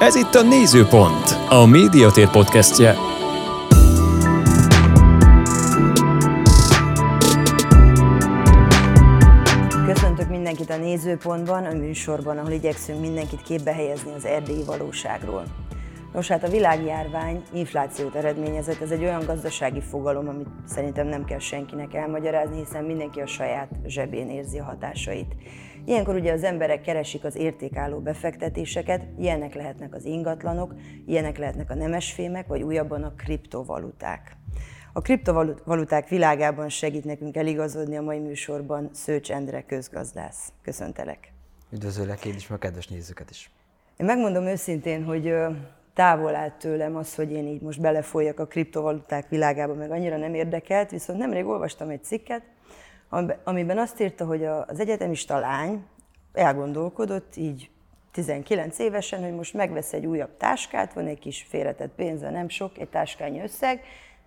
Ez itt a Nézőpont, a Médiatér podcastje. Köszöntök mindenkit a Nézőpontban, a műsorban, ahol igyekszünk mindenkit képbe helyezni az erdélyi valóságról. Nos, hát a világjárvány inflációt eredményezett, ez egy olyan gazdasági fogalom, amit szerintem nem kell senkinek elmagyarázni, hiszen mindenki a saját zsebén érzi a hatásait. Ilyenkor ugye az emberek keresik az értékálló befektetéseket, ilyenek lehetnek az ingatlanok, ilyenek lehetnek a nemesfémek, vagy újabban a kriptovaluták. A kriptovaluták világában segít nekünk eligazodni a mai műsorban Szőcs Endre közgazdász. Köszöntelek! Üdvözöllek én is, meg a kedves nézőket is. Én megmondom őszintén, hogy távol állt tőlem az, hogy én így most belefolyjak a kriptovaluták világába, meg annyira nem érdekelt, viszont nemrég olvastam egy cikket, amiben azt írta, hogy az egyetemista lány elgondolkodott így 19 évesen, hogy most megvesz egy újabb táskát, van egy kis félretett pénze, nem sok, egy táskányi összeg,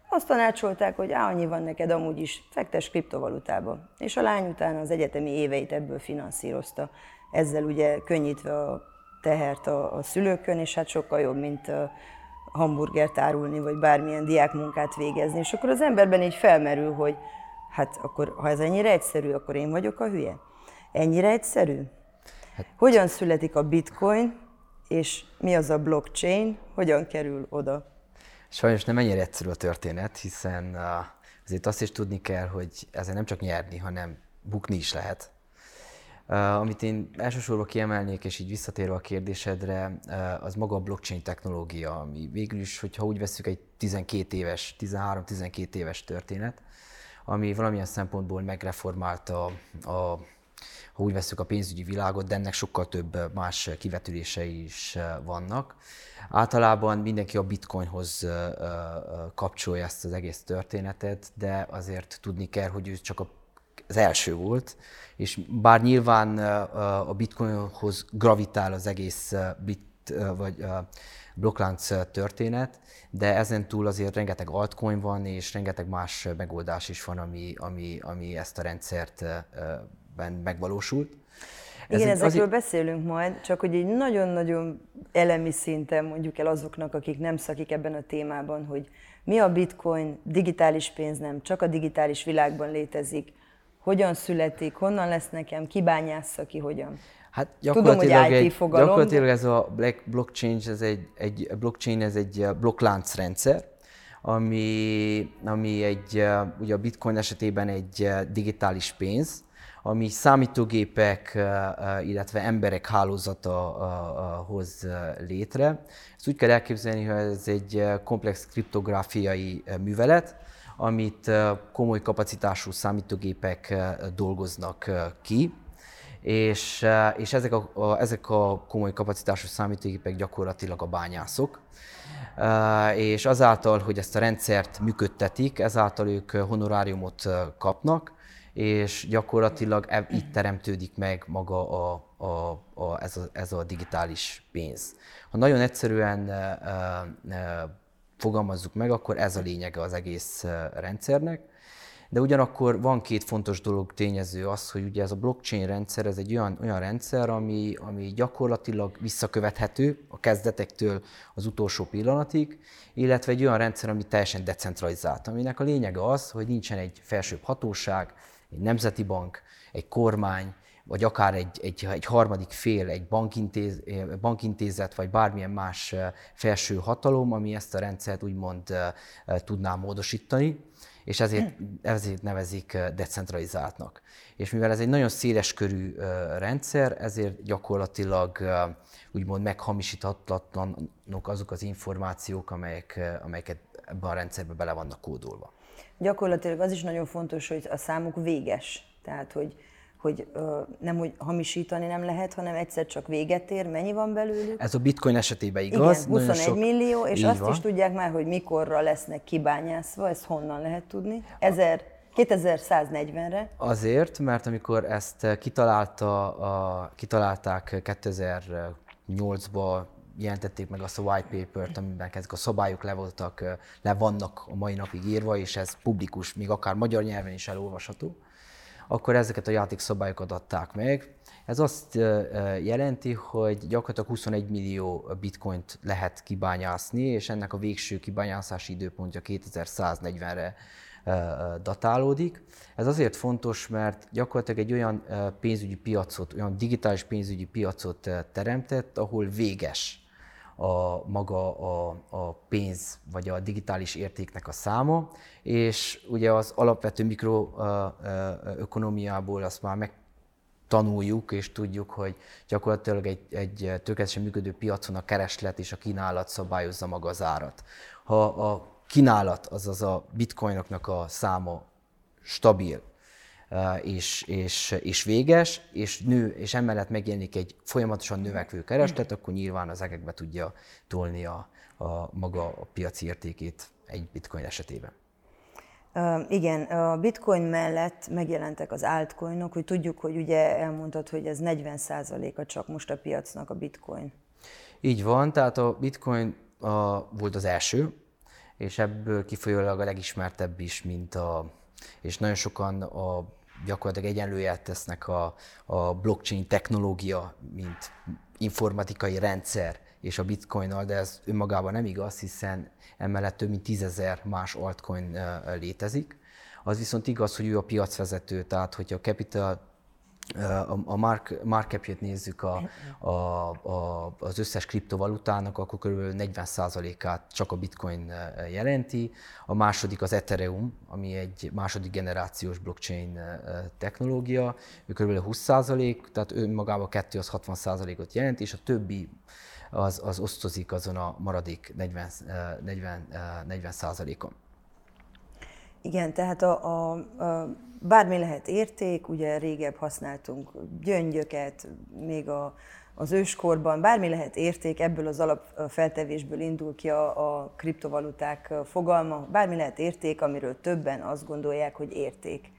azt tanácsolták, hogy á, annyi van neked amúgy is, fektes kriptovalutába. És a lány utána az egyetemi éveit ebből finanszírozta, ezzel ugye könnyítve a tehert a, a szülőkön, és hát sokkal jobb, mint a hamburgert árulni, vagy bármilyen diákmunkát végezni. És akkor az emberben így felmerül, hogy hát akkor, ha ez ennyire egyszerű, akkor én vagyok a hülye. Ennyire egyszerű? Hát... Hogyan születik a bitcoin, és mi az a blockchain, hogyan kerül oda? Sajnos nem ennyire egyszerű a történet, hiszen azért azt is tudni kell, hogy ezzel nem csak nyerni, hanem bukni is lehet. Uh, amit én elsősorban kiemelnék, és így visszatérve a kérdésedre, uh, az maga a blockchain technológia, ami végül is, hogyha úgy veszük egy 12 éves, 13-12 éves történet, ami valamilyen szempontból megreformálta a, a ha úgy veszük a pénzügyi világot, de ennek sokkal több más kivetülései is vannak. Általában mindenki a bitcoinhoz kapcsolja ezt az egész történetet, de azért tudni kell, hogy ő csak az első volt, és bár nyilván a bitcoinhoz gravitál az egész vagy blokklánc történet, de ezen túl azért rengeteg altcoin van, és rengeteg más megoldás is van, ami, ami, ami ezt a rendszert megvalósult. Igen, Ez ezekről azért... beszélünk majd, csak hogy egy nagyon-nagyon elemi szinten mondjuk el azoknak, akik nem szakik ebben a témában, hogy mi a bitcoin, digitális pénz nem, csak a digitális világban létezik, hogyan születik, honnan lesz nekem, ki bányásza ki, hogyan. Hát gyakorlatilag, Tudom, hogy IT fogalom, gyakorlatilag ez a blockchain, ez egy, egy blockchain, ez egy blokklánc rendszer, ami, ami egy, ugye a bitcoin esetében egy digitális pénz, ami számítógépek, illetve emberek hálózata hoz létre. Ezt úgy kell elképzelni, hogy ez egy komplex kriptográfiai művelet, amit komoly kapacitású számítógépek dolgoznak ki, és, és ezek, a, ezek a komoly kapacitású számítógépek gyakorlatilag a bányászok, és azáltal, hogy ezt a rendszert működtetik, ezáltal ők honoráriumot kapnak, és gyakorlatilag itt teremtődik meg maga a, a, a, ez, a, ez a digitális pénz. Ha nagyon egyszerűen fogalmazzuk meg, akkor ez a lényege az egész rendszernek. De ugyanakkor van két fontos dolog tényező az, hogy ugye ez a blockchain rendszer, ez egy olyan, olyan rendszer, ami, ami gyakorlatilag visszakövethető a kezdetektől az utolsó pillanatig, illetve egy olyan rendszer, ami teljesen decentralizált, aminek a lényege az, hogy nincsen egy felsőbb hatóság, egy nemzeti bank, egy kormány, vagy akár egy, egy, egy harmadik fél, egy bankintéz, bankintézet, vagy bármilyen más felső hatalom, ami ezt a rendszert úgymond tudná módosítani, és ezért, ezért nevezik decentralizáltnak. És mivel ez egy nagyon széles körű rendszer, ezért gyakorlatilag úgymond meghamisíthatatlanok azok az információk, amelyek, amelyeket ebben a rendszerben bele vannak kódolva. Gyakorlatilag az is nagyon fontos, hogy a számuk véges. Tehát, hogy hogy ö, nem hogy hamisítani nem lehet, hanem egyszer csak véget ér. Mennyi van belőlük? Ez a bitcoin esetében igaz. Igen, 21 sok... millió, és azt van. is tudják már, hogy mikorra lesznek kibányászva, ezt honnan lehet tudni? 1000 2140-re? Azért, mert amikor ezt kitalálta, a, kitalálták 2008-ban, jelentették meg azt a white paper-t, amiben ezek a szabályok le, voltak, le vannak a mai napig írva, és ez publikus, még akár magyar nyelven is elolvasható akkor ezeket a játékszabályokat adták meg. Ez azt jelenti, hogy gyakorlatilag 21 millió bitcoint lehet kibányászni, és ennek a végső kibányászási időpontja 2140-re datálódik. Ez azért fontos, mert gyakorlatilag egy olyan pénzügyi piacot, olyan digitális pénzügyi piacot teremtett, ahol véges a maga a, a pénz vagy a digitális értéknek a száma, és ugye az alapvető mikroökonomiából azt már meg tanuljuk és tudjuk, hogy gyakorlatilag egy, egy tökéletesen működő piacon a kereslet és a kínálat szabályozza maga az árat. Ha a kínálat, azaz a bitcoinoknak a száma stabil, és, és, és véges, és nő, és emellett megjelenik egy folyamatosan növekvő kereslet, akkor nyilván az egekbe tudja tolni a, a maga a piaci értékét egy bitcoin esetében. Uh, igen, a bitcoin mellett megjelentek az altcoinok, hogy tudjuk, hogy ugye elmondtad, hogy ez 40%-a csak most a piacnak a bitcoin. Így van, tehát a bitcoin a, volt az első, és ebből kifolyólag a legismertebb is, mint a, és nagyon sokan a gyakorlatilag egyenlőjét tesznek a, a blockchain technológia, mint informatikai rendszer és a bitcoinnal, de ez önmagában nem igaz, hiszen emellett több mint tízezer más altcoin létezik. Az viszont igaz, hogy ő a piacvezető, tehát hogyha a Capital a mark, market nézzük a, a, a, az összes kriptovalutának, akkor kb. 40%-át csak a bitcoin jelenti. A második az Ethereum, ami egy második generációs blockchain technológia, ő kb. 20%, tehát önmagában a kettő az 60%-ot jelent, és a többi az, az osztozik azon a maradék 40, 40, 40 on Igen, tehát a, a, a bármi lehet érték, ugye régebb használtunk gyöngyöket, még a, az őskorban, bármi lehet érték, ebből az alapfeltevésből indul ki a, a kriptovaluták fogalma, bármi lehet érték, amiről többen azt gondolják, hogy érték.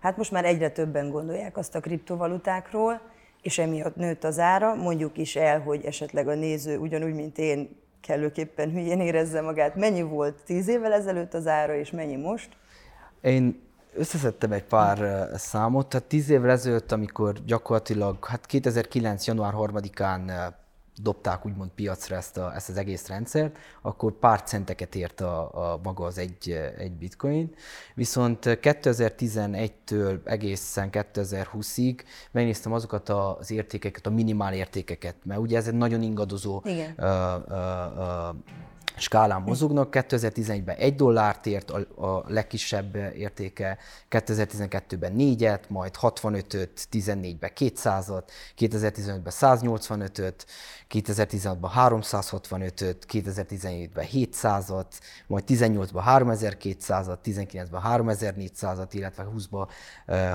Hát most már egyre többen gondolják azt a kriptovalutákról, és emiatt nőtt az ára. Mondjuk is el, hogy esetleg a néző ugyanúgy, mint én, kellőképpen hülyén érezze magát. Mennyi volt tíz évvel ezelőtt az ára, és mennyi most? Én összeszedtem egy pár számot, tehát tíz évvel ezelőtt, amikor gyakorlatilag, hát 2009. január 3-án dobták úgymond piacra ezt, a, ezt az egész rendszert, akkor pár centeket ért a, a maga az egy, egy bitcoin. Viszont 2011-től egészen 2020-ig megnéztem azokat az értékeket, a minimál értékeket, mert ugye ez egy nagyon ingadozó Igen. Uh, uh, uh, skálán mozognak. 2011-ben 1 dollárt ért a, a legkisebb értéke, 2012-ben 4-et, majd 65-öt, 14-ben 200-at, 2015-ben 185-öt, 2016-ban 365-öt, 2017-ben 700-at, majd 18-ban 3200-at, 19-ben 3400-at, illetve 20-ban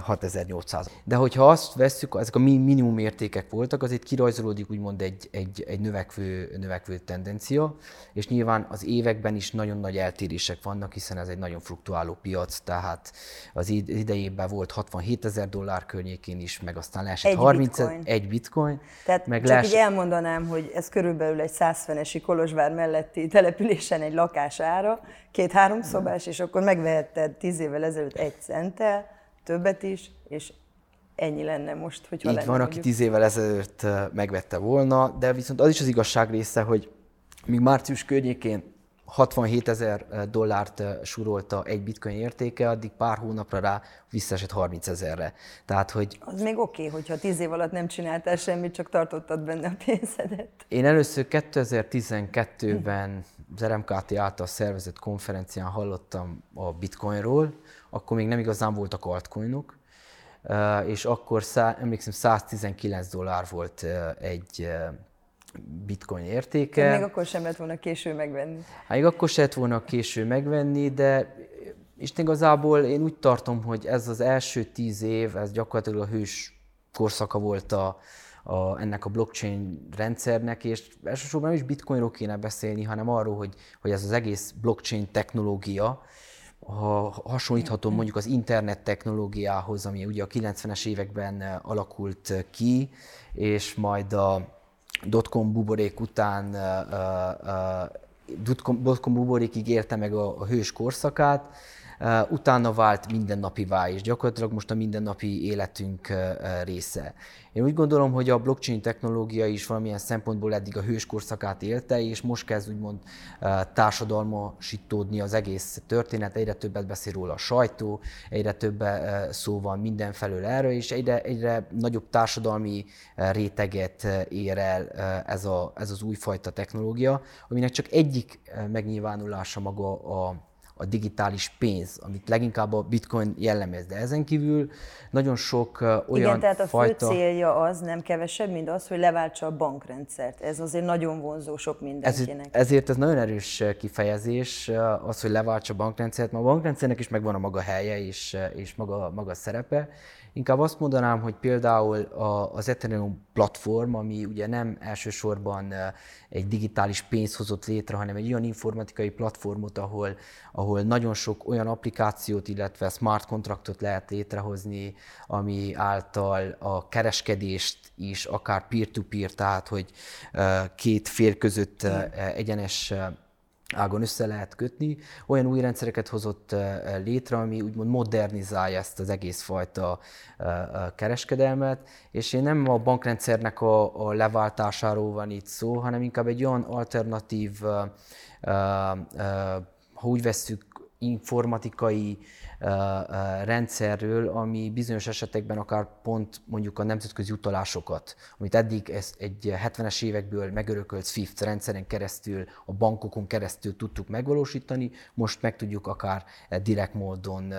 6800 De hogyha azt vesszük, ezek a minimum értékek voltak, az itt kirajzolódik úgymond egy, egy, egy növekvő, növekvő tendencia, és nyilván az években is nagyon nagy eltérések vannak, hiszen ez egy nagyon fluktuáló piac, tehát az idejében volt 67 ezer dollár környékén is, meg aztán leesett egy 30 bitcoin. egy bitcoin. Tehát meg csak leesett... így elmondanám, mondanám, hogy ez körülbelül egy 150 Kolozsvár melletti településen egy lakás ára, két-három szobás, és akkor megvehetted tíz évvel ezelőtt egy centtel, többet is, és ennyi lenne most, hogyha Így lenne van, mondjuk. aki tíz évvel ezelőtt megvette volna, de viszont az is az igazság része, hogy míg március környékén 67 ezer dollárt surolta egy bitcoin értéke, addig pár hónapra rá visszaesett 30 ezerre. Tehát, hogy... Az még oké, okay, hogyha 10 év alatt nem csináltál semmit, csak tartottad benne a pénzedet. Én először 2012-ben az RMKT által szervezett konferencián hallottam a bitcoinról, akkor még nem igazán voltak altcoinok, és akkor szá, emlékszem 119 dollár volt egy bitcoin értéke. Még akkor sem lett volna késő megvenni. Hát még akkor sem lett volna késő megvenni, de és igazából én úgy tartom, hogy ez az első tíz év, ez gyakorlatilag a hős korszaka volt a, a, ennek a blockchain rendszernek, és elsősorban nem is bitcoinról kéne beszélni, hanem arról, hogy, hogy ez az egész blockchain technológia, ha hasonlítható mondjuk az internet technológiához, ami ugye a 90-es években alakult ki, és majd a dotcom buborék után dotcom buborékig érte meg a, a hős korszakát, utána vált mindennapivá, és gyakorlatilag most a mindennapi életünk része. Én úgy gondolom, hogy a blockchain technológia is valamilyen szempontból eddig a hőskorszakát élte, és most kezd úgymond társadalmasítódni az egész történet, egyre többet beszél róla a sajtó, egyre több szó van mindenfelől erről, és egyre, egyre nagyobb társadalmi réteget ér el ez, a, ez az újfajta technológia, aminek csak egyik megnyilvánulása maga a a digitális pénz, amit leginkább a bitcoin jellemez. De ezen kívül nagyon sok olyan Igen, tehát a fajta... fő célja az nem kevesebb, mint az, hogy leváltsa a bankrendszert. Ez azért nagyon vonzó sok mindenkinek. Ezért, ezért ez nagyon erős kifejezés, az, hogy leváltsa a bankrendszert, mert a bankrendszernek is megvan a maga helye és, és maga, maga szerepe. Inkább azt mondanám, hogy például az Ethereum platform, ami ugye nem elsősorban egy digitális pénz hozott létre, hanem egy olyan informatikai platformot, ahol, ahol nagyon sok olyan applikációt, illetve smart kontraktot lehet létrehozni, ami által a kereskedést is akár peer-to-peer, tehát hogy két fél között egyenes ágon össze lehet kötni. Olyan új rendszereket hozott létre, ami úgymond modernizálja ezt az egész fajta kereskedelmet, és én nem a bankrendszernek a, leváltásáról van itt szó, hanem inkább egy olyan alternatív, ha úgy vesszük, informatikai rendszerről, ami bizonyos esetekben akár pont mondjuk a nemzetközi utalásokat, amit eddig ezt egy 70-es évekből megörökölt SWIFT rendszeren keresztül, a bankokon keresztül tudtuk megvalósítani, most meg tudjuk akár direkt módon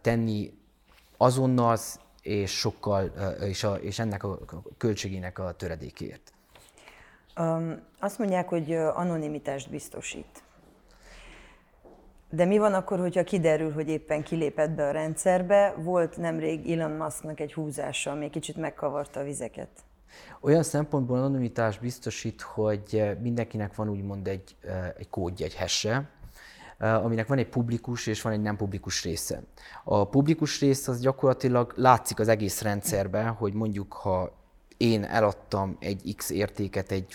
tenni azonnal, és sokkal, és, a, és ennek a költségének a töredékért. Azt mondják, hogy anonimitást biztosít. De mi van akkor, hogyha kiderül, hogy éppen kilépett be a rendszerbe? Volt nemrég Elon Musknak egy húzása, ami kicsit megkavarta a vizeket. Olyan szempontból anonimitás biztosít, hogy mindenkinek van úgymond egy, egy kódja, egy hesse, aminek van egy publikus és van egy nem publikus része. A publikus rész az gyakorlatilag látszik az egész rendszerben, hogy mondjuk ha én eladtam egy X értéket egy,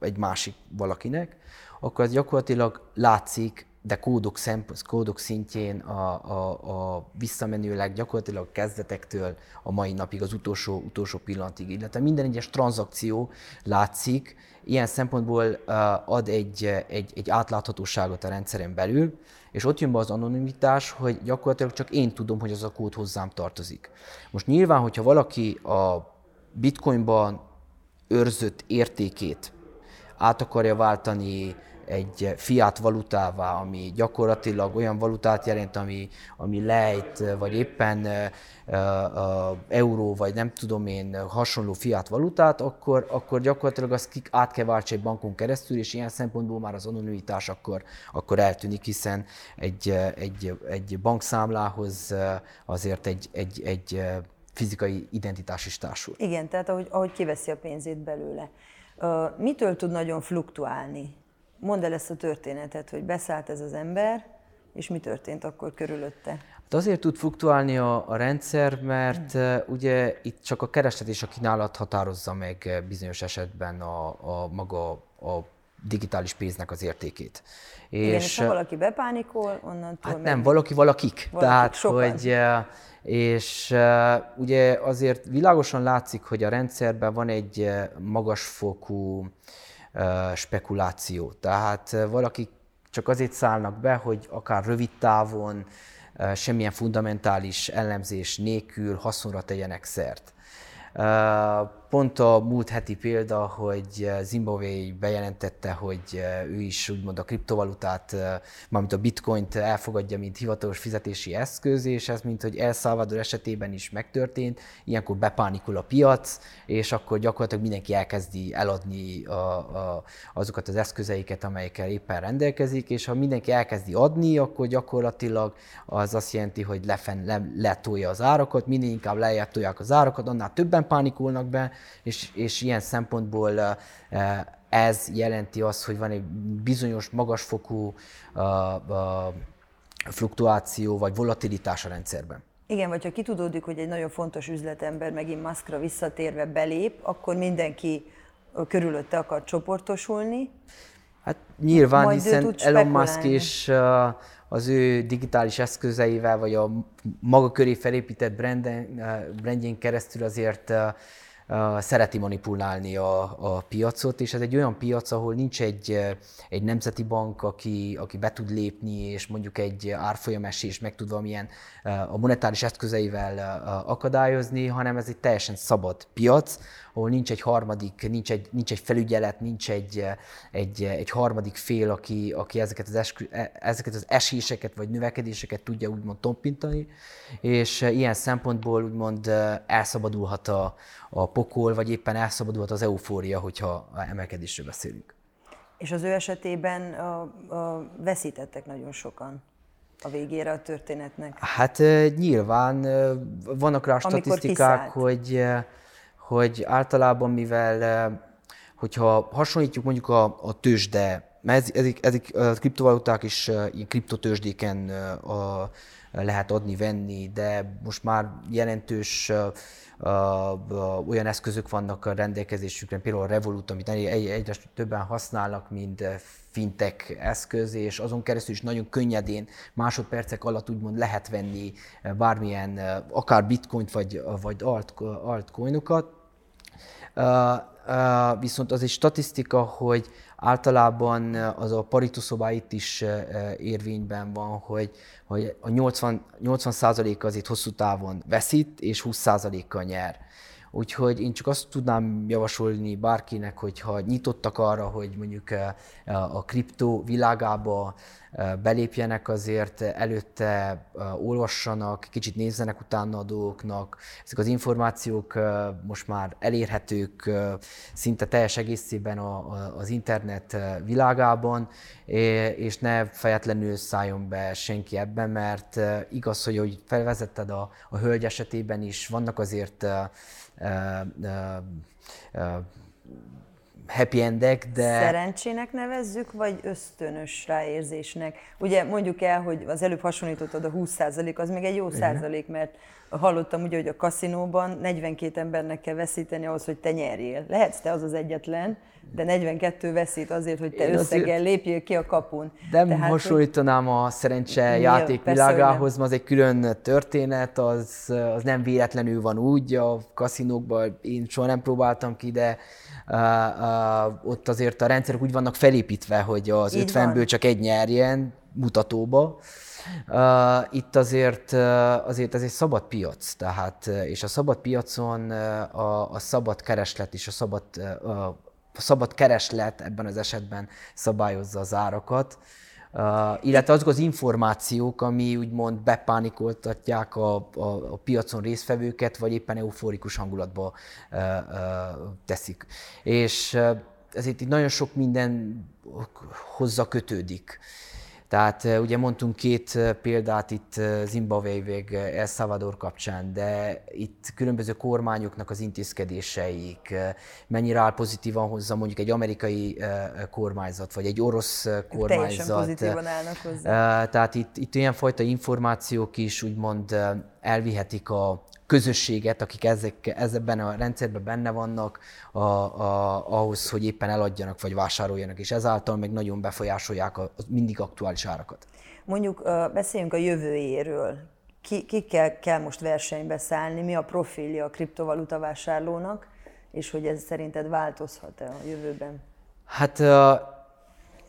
egy másik valakinek, akkor az gyakorlatilag látszik de kódok, szemp- kódok szintjén a, a, a visszamenőleg gyakorlatilag kezdetektől a mai napig, az utolsó, utolsó pillanatig, illetve minden egyes tranzakció látszik, ilyen szempontból ad egy, egy, egy átláthatóságot a rendszeren belül, és ott jön be az anonimitás, hogy gyakorlatilag csak én tudom, hogy az a kód hozzám tartozik. Most nyilván, hogyha valaki a bitcoinban őrzött értékét át akarja váltani egy fiat valutává, ami gyakorlatilag olyan valutát jelent, ami, ami lejt, vagy éppen euró, vagy nem tudom én, hasonló fiat valutát, akkor, akkor gyakorlatilag azt át kell váltsa egy bankon keresztül, és ilyen szempontból már az anonimitás akkor, akkor eltűnik, hiszen egy, egy, egy bankszámlához azért egy, egy, egy fizikai identitás is társul. Igen, tehát ahogy, ahogy kiveszi a pénzét belőle. Mitől tud nagyon fluktuálni Mondd el ezt a történetet, hogy beszállt ez az ember, és mi történt akkor körülötte? Hát azért tud fluktuálni a, a rendszer, mert hmm. uh, ugye itt csak a kereslet és a kínálat határozza meg uh, bizonyos esetben a, a maga a digitális pénznek az értékét. Igen, és, és ha valaki bepánikol, onnantól... Hát nem, valaki valakik. valaki, Tehát, sokan. hogy és ugye azért világosan látszik, hogy a rendszerben van egy magasfokú spekuláció. Tehát valaki csak azért szállnak be, hogy akár rövid távon, semmilyen fundamentális ellenzés nélkül haszonra tegyenek szert. Pont a múlt heti példa, hogy Zimbabwe bejelentette, hogy ő is úgymond a kriptovalutát, mármint a bitcoint elfogadja, mint hivatalos fizetési eszköz, és ez mint hogy El Salvador esetében is megtörtént, ilyenkor bepánikul a piac, és akkor gyakorlatilag mindenki elkezdi eladni a, a, azokat az eszközeiket, amelyekkel éppen rendelkezik, és ha mindenki elkezdi adni, akkor gyakorlatilag az azt jelenti, hogy lefen, le, letolja az árakat, minél inkább lejjebb az árakat, annál többen pánikulnak be, és, és ilyen szempontból ez jelenti azt, hogy van egy bizonyos magasfokú fluktuáció vagy volatilitás a rendszerben. Igen, vagy ha kitudódik, hogy egy nagyon fontos üzletember megint maszkra visszatérve belép, akkor mindenki körülötte akar csoportosulni, Hát nyilván, Majd hiszen Elon Musk és az ő digitális eszközeivel, vagy a maga köré felépített branden, brandjén keresztül azért szereti manipulálni a, a piacot, és ez egy olyan piac, ahol nincs egy, egy nemzeti bank, aki, aki be tud lépni, és mondjuk egy árfolyamesés meg tud valamilyen a monetáris eszközeivel akadályozni, hanem ez egy teljesen szabad piac, ahol nincs egy harmadik, nincs egy, nincs egy felügyelet, nincs egy, egy, egy harmadik fél, aki, aki ezeket, az eskü, e, ezeket az eséseket vagy növekedéseket tudja úgymond tompintani, és ilyen szempontból úgymond elszabadulhat a, a pokol, vagy éppen elszabadulhat az eufória, hogyha emelkedésről beszélünk. És az ő esetében a, a veszítettek nagyon sokan a végére a történetnek? Hát nyilván vannak rá statisztikák, hogy, hogy általában mivel, hogyha hasonlítjuk mondjuk a, a tőzsde, mert ezek, ezek a kriptovaluták is ilyen kriptotőzsdéken a, lehet adni, venni, de most már jelentős olyan eszközök vannak a rendelkezésükre, például a Revolut, amit egyre többen használnak, mint fintech eszköz, és azon keresztül is nagyon könnyedén másodpercek alatt úgymond lehet venni bármilyen, akár bitcoint vagy, vagy alt, altcoinokat. Viszont az egy statisztika, hogy általában az a parituszobá itt is érvényben van, hogy, hogy a 80, 80% azért hosszú távon veszít, és 20%-kal nyer. Úgyhogy én csak azt tudnám javasolni bárkinek, hogyha nyitottak arra, hogy mondjuk a kriptó világába belépjenek, azért előtte olvassanak, kicsit nézzenek utána a dolgoknak. Ezek az információk most már elérhetők szinte teljes egészében az internet világában, és ne fejetlenül szálljon be senki ebben, mert igaz, hogy hogy felvezetted a, a hölgy esetében is, vannak azért happy endek, de... Szerencsének nevezzük, vagy ösztönös ráérzésnek? Ugye mondjuk el, hogy az előbb hasonlítottad a 20% az még egy jó százalék, mert hallottam ugye, hogy a kaszinóban 42 embernek kell veszíteni ahhoz, hogy te nyerjél. Lehetsz te az az egyetlen, de 42 veszít azért, hogy te Én összeggel lépjél ki a kapun. Nem Tehát, hasonlítanám a szerencse játék világához, az egy külön történet, az, az nem véletlenül van úgy, a kaszinókban én soha nem próbáltam ki, de uh, uh, ott azért a rendszerek úgy vannak felépítve, hogy az Így 50-ből van. csak egy nyerjen mutatóba. Uh, itt azért, uh, azért ez egy szabad piac, tehát, és a szabad piacon uh, a, a szabad kereslet és a szabad, uh, a szabad kereslet ebben az esetben szabályozza az árakat. Uh, illetve azok az információk, ami úgymond bepánikoltatják a, a, a piacon résztvevőket, vagy éppen euforikus hangulatba uh, uh, teszik. És uh, ezért itt nagyon sok minden hozzá kötődik. Tehát ugye mondtunk két példát itt Zimbabwe vagy El Salvador kapcsán, de itt különböző kormányoknak az intézkedéseik, mennyire áll pozitívan hozzá mondjuk egy amerikai kormányzat, vagy egy orosz kormányzat. Teljesen pozitívan állnak hozzá. Tehát itt, itt ilyenfajta információk is úgymond elvihetik a, közösséget, akik ezek, ezekben a rendszerben benne vannak, a, a, ahhoz, hogy éppen eladjanak vagy vásároljanak, és ezáltal meg nagyon befolyásolják a, a mindig aktuális árakat. Mondjuk beszéljünk a jövőjéről. Ki, kikkel kell most versenybe szállni, mi a profilja a kriptovaluta vásárlónak, és hogy ez szerinted változhat-e a jövőben? Hát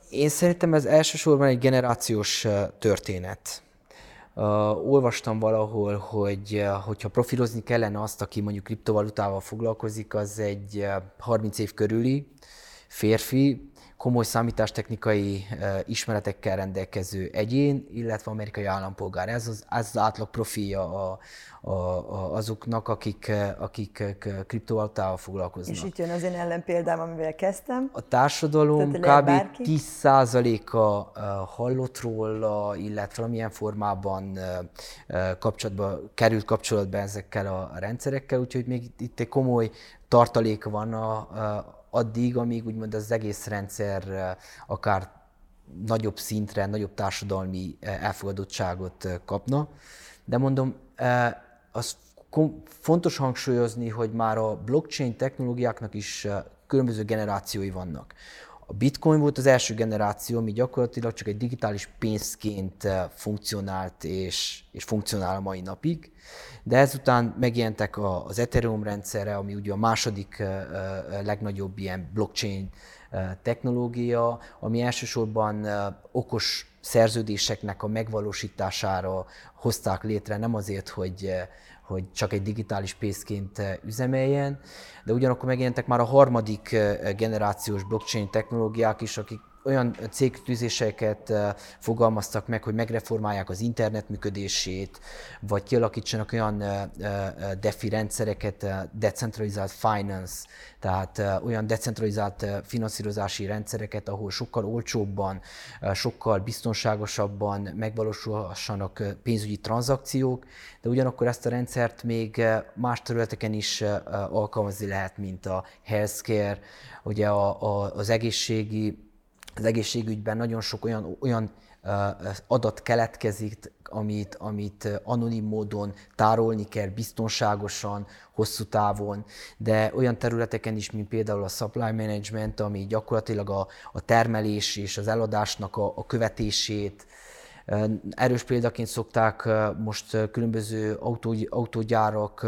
én szerintem ez elsősorban egy generációs történet Olvastam valahol, hogy hogyha profilozni kellene azt, aki mondjuk kriptovalutával foglalkozik, az egy uh, 30 év körüli férfi, komoly számítástechnikai ismeretekkel rendelkező egyén, illetve amerikai állampolgár. Ez az, ez az átlag profilja a, a, a, azoknak, akik, akik kriptovalutával foglalkoznak. És itt jön az én ellenpéldám, amivel kezdtem. A társadalom kb. 10%-a hallott róla, illetve valamilyen formában kapcsolatba, került kapcsolatba ezekkel a rendszerekkel, úgyhogy még itt egy komoly tartalék van a, a addig, amíg úgymond az egész rendszer akár nagyobb szintre, nagyobb társadalmi elfogadottságot kapna. De mondom, az fontos hangsúlyozni, hogy már a blockchain technológiáknak is különböző generációi vannak. A bitcoin volt az első generáció, ami gyakorlatilag csak egy digitális pénzként funkcionált és, és funkcionál a mai napig, de ezután megjelentek az Ethereum rendszere, ami ugye a második legnagyobb ilyen blockchain technológia, ami elsősorban okos szerződéseknek a megvalósítására hozták létre, nem azért, hogy, hogy csak egy digitális pénzként üzemeljen, de ugyanakkor megjelentek már a harmadik generációs blockchain technológiák is, akik olyan cégtűzéseket fogalmaztak meg, hogy megreformálják az internet működését, vagy kialakítsanak olyan defi rendszereket, decentralizált finance, tehát olyan decentralizált finanszírozási rendszereket, ahol sokkal olcsóbban, sokkal biztonságosabban megvalósulhassanak pénzügyi tranzakciók, de ugyanakkor ezt a rendszert még más területeken is alkalmazni lehet, mint a healthcare, ugye a, az egészségi az egészségügyben nagyon sok olyan, olyan adat keletkezik, amit, amit anonim módon tárolni kell, biztonságosan, hosszú távon, de olyan területeken is, mint például a supply management, ami gyakorlatilag a, a termelés és az eladásnak a, a követését, Erős példaként szokták most különböző autó, autógyárak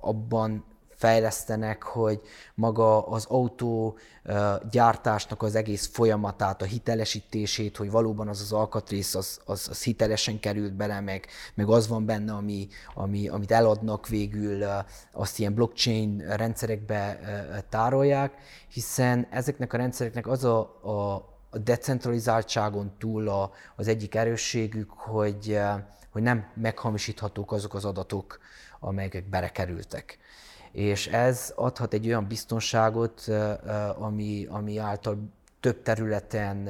abban fejlesztenek, hogy maga az autó gyártásnak az egész folyamatát, a hitelesítését, hogy valóban az az alkatrész az, az, az hitelesen került bele, meg, meg az van benne, ami, ami, amit eladnak végül, azt ilyen blockchain rendszerekbe tárolják, hiszen ezeknek a rendszereknek az a, a, a decentralizáltságon túl a, az egyik erősségük, hogy, hogy nem meghamisíthatók azok az adatok, amelyek belekerültek és ez adhat egy olyan biztonságot, ami, ami által több területen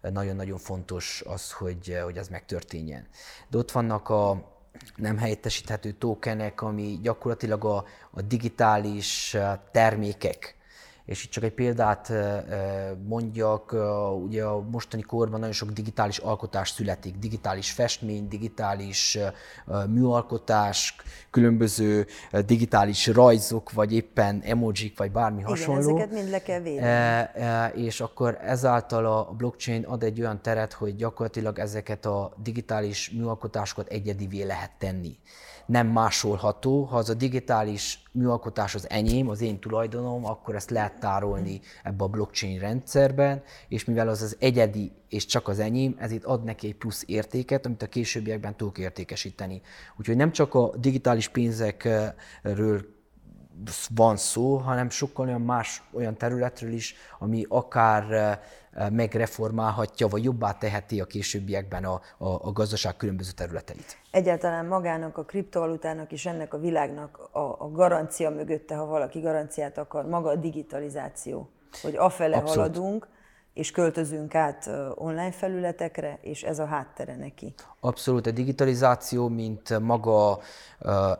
nagyon-nagyon fontos az, hogy, hogy ez megtörténjen. De ott vannak a nem helyettesíthető tokenek, ami gyakorlatilag a, a digitális termékek, és itt csak egy példát mondjak, ugye a mostani korban nagyon sok digitális alkotás születik, digitális festmény, digitális műalkotás, különböző digitális rajzok, vagy éppen emojik, vagy bármi Igen, hasonló. ezeket mind le kell védeni. És akkor ezáltal a blockchain ad egy olyan teret, hogy gyakorlatilag ezeket a digitális műalkotásokat egyedivé lehet tenni nem másolható. Ha az a digitális műalkotás az enyém, az én tulajdonom, akkor ezt lehet tárolni ebbe a blockchain rendszerben, és mivel az az egyedi és csak az enyém, ezért ad neki egy plusz értéket, amit a későbbiekben tudok értékesíteni. Úgyhogy nem csak a digitális pénzekről van szó, hanem sokkal olyan más olyan területről is, ami akár megreformálhatja, vagy jobbá teheti a későbbiekben a, a, a gazdaság különböző területeit. Egyáltalán magának, a kriptovalutának és ennek a világnak a, a garancia mögötte, ha valaki garanciát akar, maga a digitalizáció, hogy afele Abszolút. haladunk, és költözünk át online felületekre, és ez a háttere neki. Abszolút, a digitalizáció, mint maga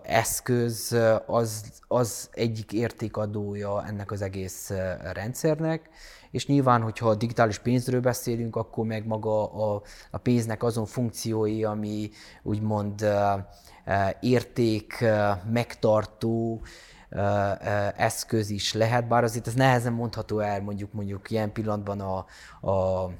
eszköz, az, az egyik értékadója ennek az egész rendszernek, és nyilván, hogyha a digitális pénzről beszélünk, akkor meg maga a, a pénznek azon funkciói, ami úgymond érték megtartó, eszköz is lehet, bár azért ez nehezen mondható el mondjuk mondjuk ilyen pillanatban a, a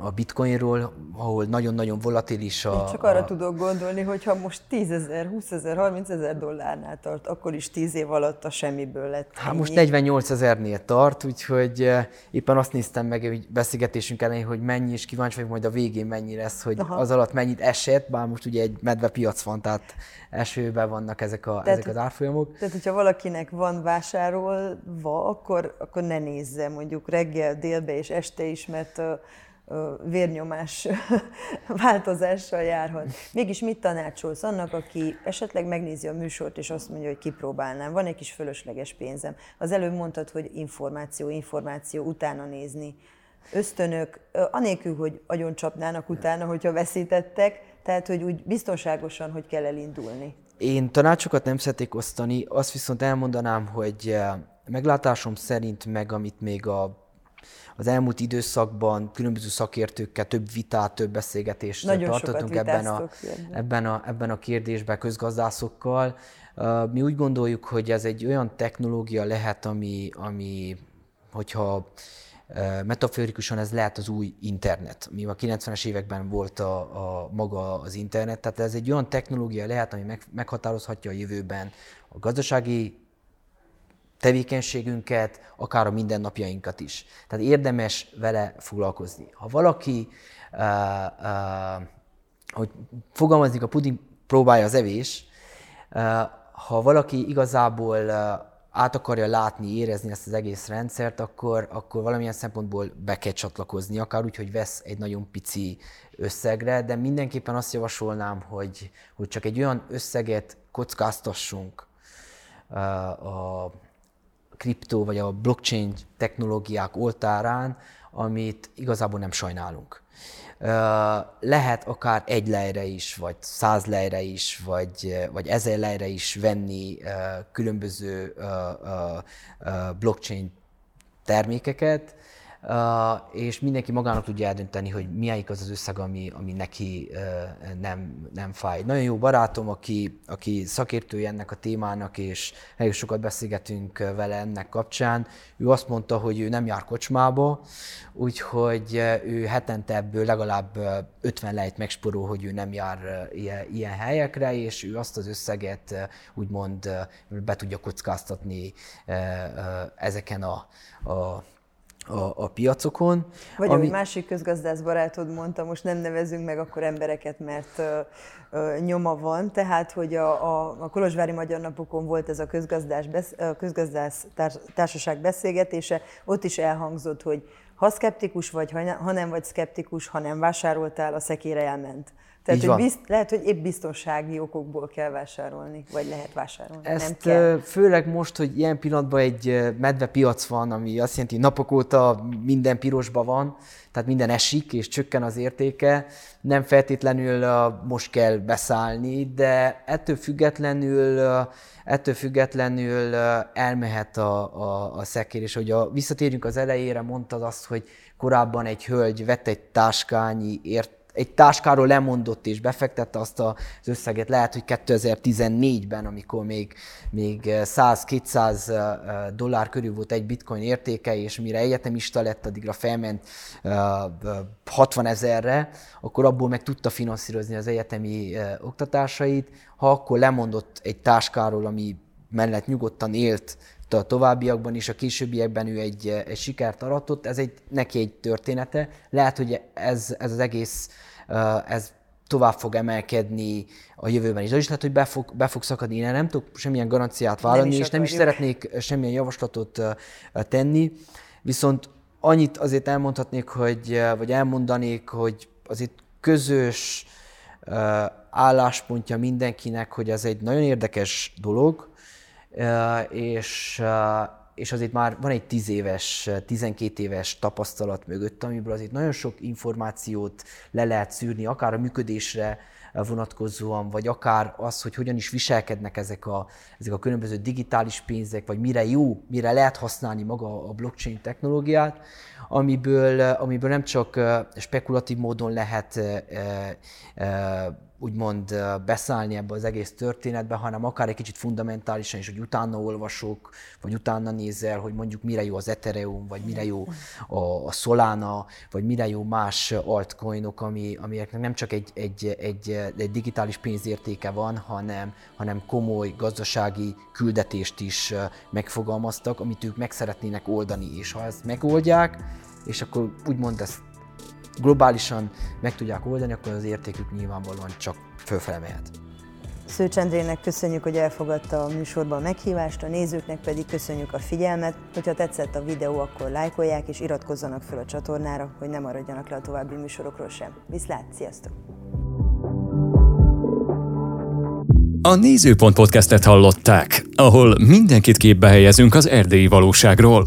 a bitcoinról, ahol nagyon-nagyon volatilis a... Én csak arra a... tudok gondolni, hogy ha most 10 ezer, 20 ezer, 30 ezer dollárnál tart, akkor is 10 év alatt a semmiből lett Hát most 48 ezernél tart, úgyhogy eh, éppen azt néztem meg hogy beszélgetésünk elején, hogy mennyi, és kíváncsi vagyok majd a végén mennyi lesz, hogy Aha. az alatt mennyit esett, bár most ugye egy medvepiac van, tehát esőben vannak ezek, a, tehát, ezek az árfolyamok. Tehát, hogyha valakinek van vásárolva, akkor, akkor ne nézze mondjuk reggel, délbe és este is, mert vérnyomás változással járhat. Mégis mit tanácsolsz annak, aki esetleg megnézi a műsort, és azt mondja, hogy kipróbálnám, van egy kis fölösleges pénzem. Az előbb mondtad, hogy információ, információ, utána nézni. Ösztönök, anélkül, hogy agyon csapnának utána, hogyha veszítettek, tehát, hogy úgy biztonságosan, hogy kell elindulni. Én tanácsokat nem szeretnék osztani, azt viszont elmondanám, hogy meglátásom szerint meg, amit még a az elmúlt időszakban különböző szakértőkkel több vitát, több beszélgetést Nagyon tartottunk ebben a, ebben, a, ebben a kérdésben közgazdászokkal. Mi úgy gondoljuk, hogy ez egy olyan technológia lehet, ami, ami hogyha metaforikusan ez lehet az új internet, mi a 90-es években volt a, a maga az internet, tehát ez egy olyan technológia lehet, ami meg, meghatározhatja a jövőben a gazdasági tevékenységünket, akár a mindennapjainkat is. Tehát érdemes vele foglalkozni. Ha valaki, uh, uh, hogy fogalmazik, a puding próbálja az evés, uh, ha valaki igazából uh, át akarja látni, érezni ezt az egész rendszert, akkor, akkor valamilyen szempontból be kell csatlakozni, akár úgy, hogy vesz egy nagyon pici összegre, de mindenképpen azt javasolnám, hogy, hogy csak egy olyan összeget kockáztassunk a kriptó vagy a blockchain technológiák oltárán, amit igazából nem sajnálunk. Lehet akár egy lejre is, vagy száz lejre is, vagy, vagy ezer lejre is venni különböző blockchain termékeket, és mindenki magának tudja eldönteni, hogy melyik az az összeg, ami, ami neki nem, nem fáj. Nagyon jó barátom, aki, aki szakértője ennek a témának, és nagyon sokat beszélgetünk vele ennek kapcsán, ő azt mondta, hogy ő nem jár kocsmába, úgyhogy ő hetente ebből legalább 50 lejt megsporol, hogy ő nem jár ilyen helyekre, és ő azt az összeget úgymond be tudja kockáztatni ezeken a, a a, a piacokon. Vagy ami... másik közgazdász barátod mondta, most nem nevezünk meg akkor embereket, mert ö, ö, nyoma van, tehát hogy a, a, a Kolozsvári Magyar Napokon volt ez a közgazdász, besz, a közgazdász társaság beszélgetése, ott is elhangzott, hogy ha szkeptikus vagy, ha nem vagy szkeptikus, ha nem vásároltál, a szekére elment. Tehát hogy bizt, lehet, hogy épp biztonsági okokból kell vásárolni, vagy lehet vásárolni. Ezt nem kell. főleg most, hogy ilyen pillanatban egy medvepiac van, ami azt jelenti, hogy napok óta minden pirosba van, tehát minden esik és csökken az értéke, nem feltétlenül most kell beszállni, de ettől függetlenül, ettől függetlenül elmehet a, a, a szekér, és hogy a, visszatérjünk az elejére, mondtad azt, hogy korábban egy hölgy vett egy táskányi ért, egy táskáról lemondott és befektette azt az összeget, lehet, hogy 2014-ben, amikor még, még 100-200 dollár körül volt egy bitcoin értéke, és mire egyetemista lett, addigra felment 60 ezerre, akkor abból meg tudta finanszírozni az egyetemi oktatásait. Ha akkor lemondott egy táskáról, ami mellett nyugodtan élt a továbbiakban is, a későbbiekben ő egy, egy sikert aratott, ez egy, neki egy története. Lehet, hogy ez, ez az egész, ez tovább fog emelkedni a jövőben is. De is lehet, hogy be fog, be fog szakadni. Én nem tudok semmilyen garanciát vállalni, és nem is szeretnék semmilyen javaslatot tenni. Viszont annyit azért elmondhatnék, hogy, vagy elmondanék, hogy azért közös álláspontja mindenkinek, hogy ez egy nagyon érdekes dolog, és, és azért már van egy 10 éves, 12 éves tapasztalat mögött, amiből azért nagyon sok információt le lehet szűrni, akár a működésre vonatkozóan, vagy akár az, hogy hogyan is viselkednek ezek a, ezek a különböző digitális pénzek, vagy mire jó, mire lehet használni maga a blockchain technológiát, amiből, amiből nem csak spekulatív módon lehet úgymond beszállni ebbe az egész történetbe, hanem akár egy kicsit fundamentálisan is, hogy utána olvasok, vagy utána nézel, hogy mondjuk mire jó az Ethereum, vagy mire jó a, Solana, vagy mire jó más altcoinok, ami, amiknek nem csak egy, egy, egy, egy digitális pénzértéke van, hanem, hanem komoly gazdasági küldetést is megfogalmaztak, amit ők meg szeretnének oldani, és ha ezt megoldják, és akkor úgymond ezt globálisan meg tudják oldani, akkor az értékük nyilvánvalóan csak fölfele mehet. Szőcs Endrének köszönjük, hogy elfogadta a műsorba a meghívást, a nézőknek pedig köszönjük a figyelmet. Hogyha tetszett a videó, akkor lájkolják és iratkozzanak fel a csatornára, hogy ne maradjanak le a további műsorokról sem. Viszlát, sziasztok! A Nézőpont podcastet hallották, ahol mindenkit képbe helyezünk az erdélyi valóságról.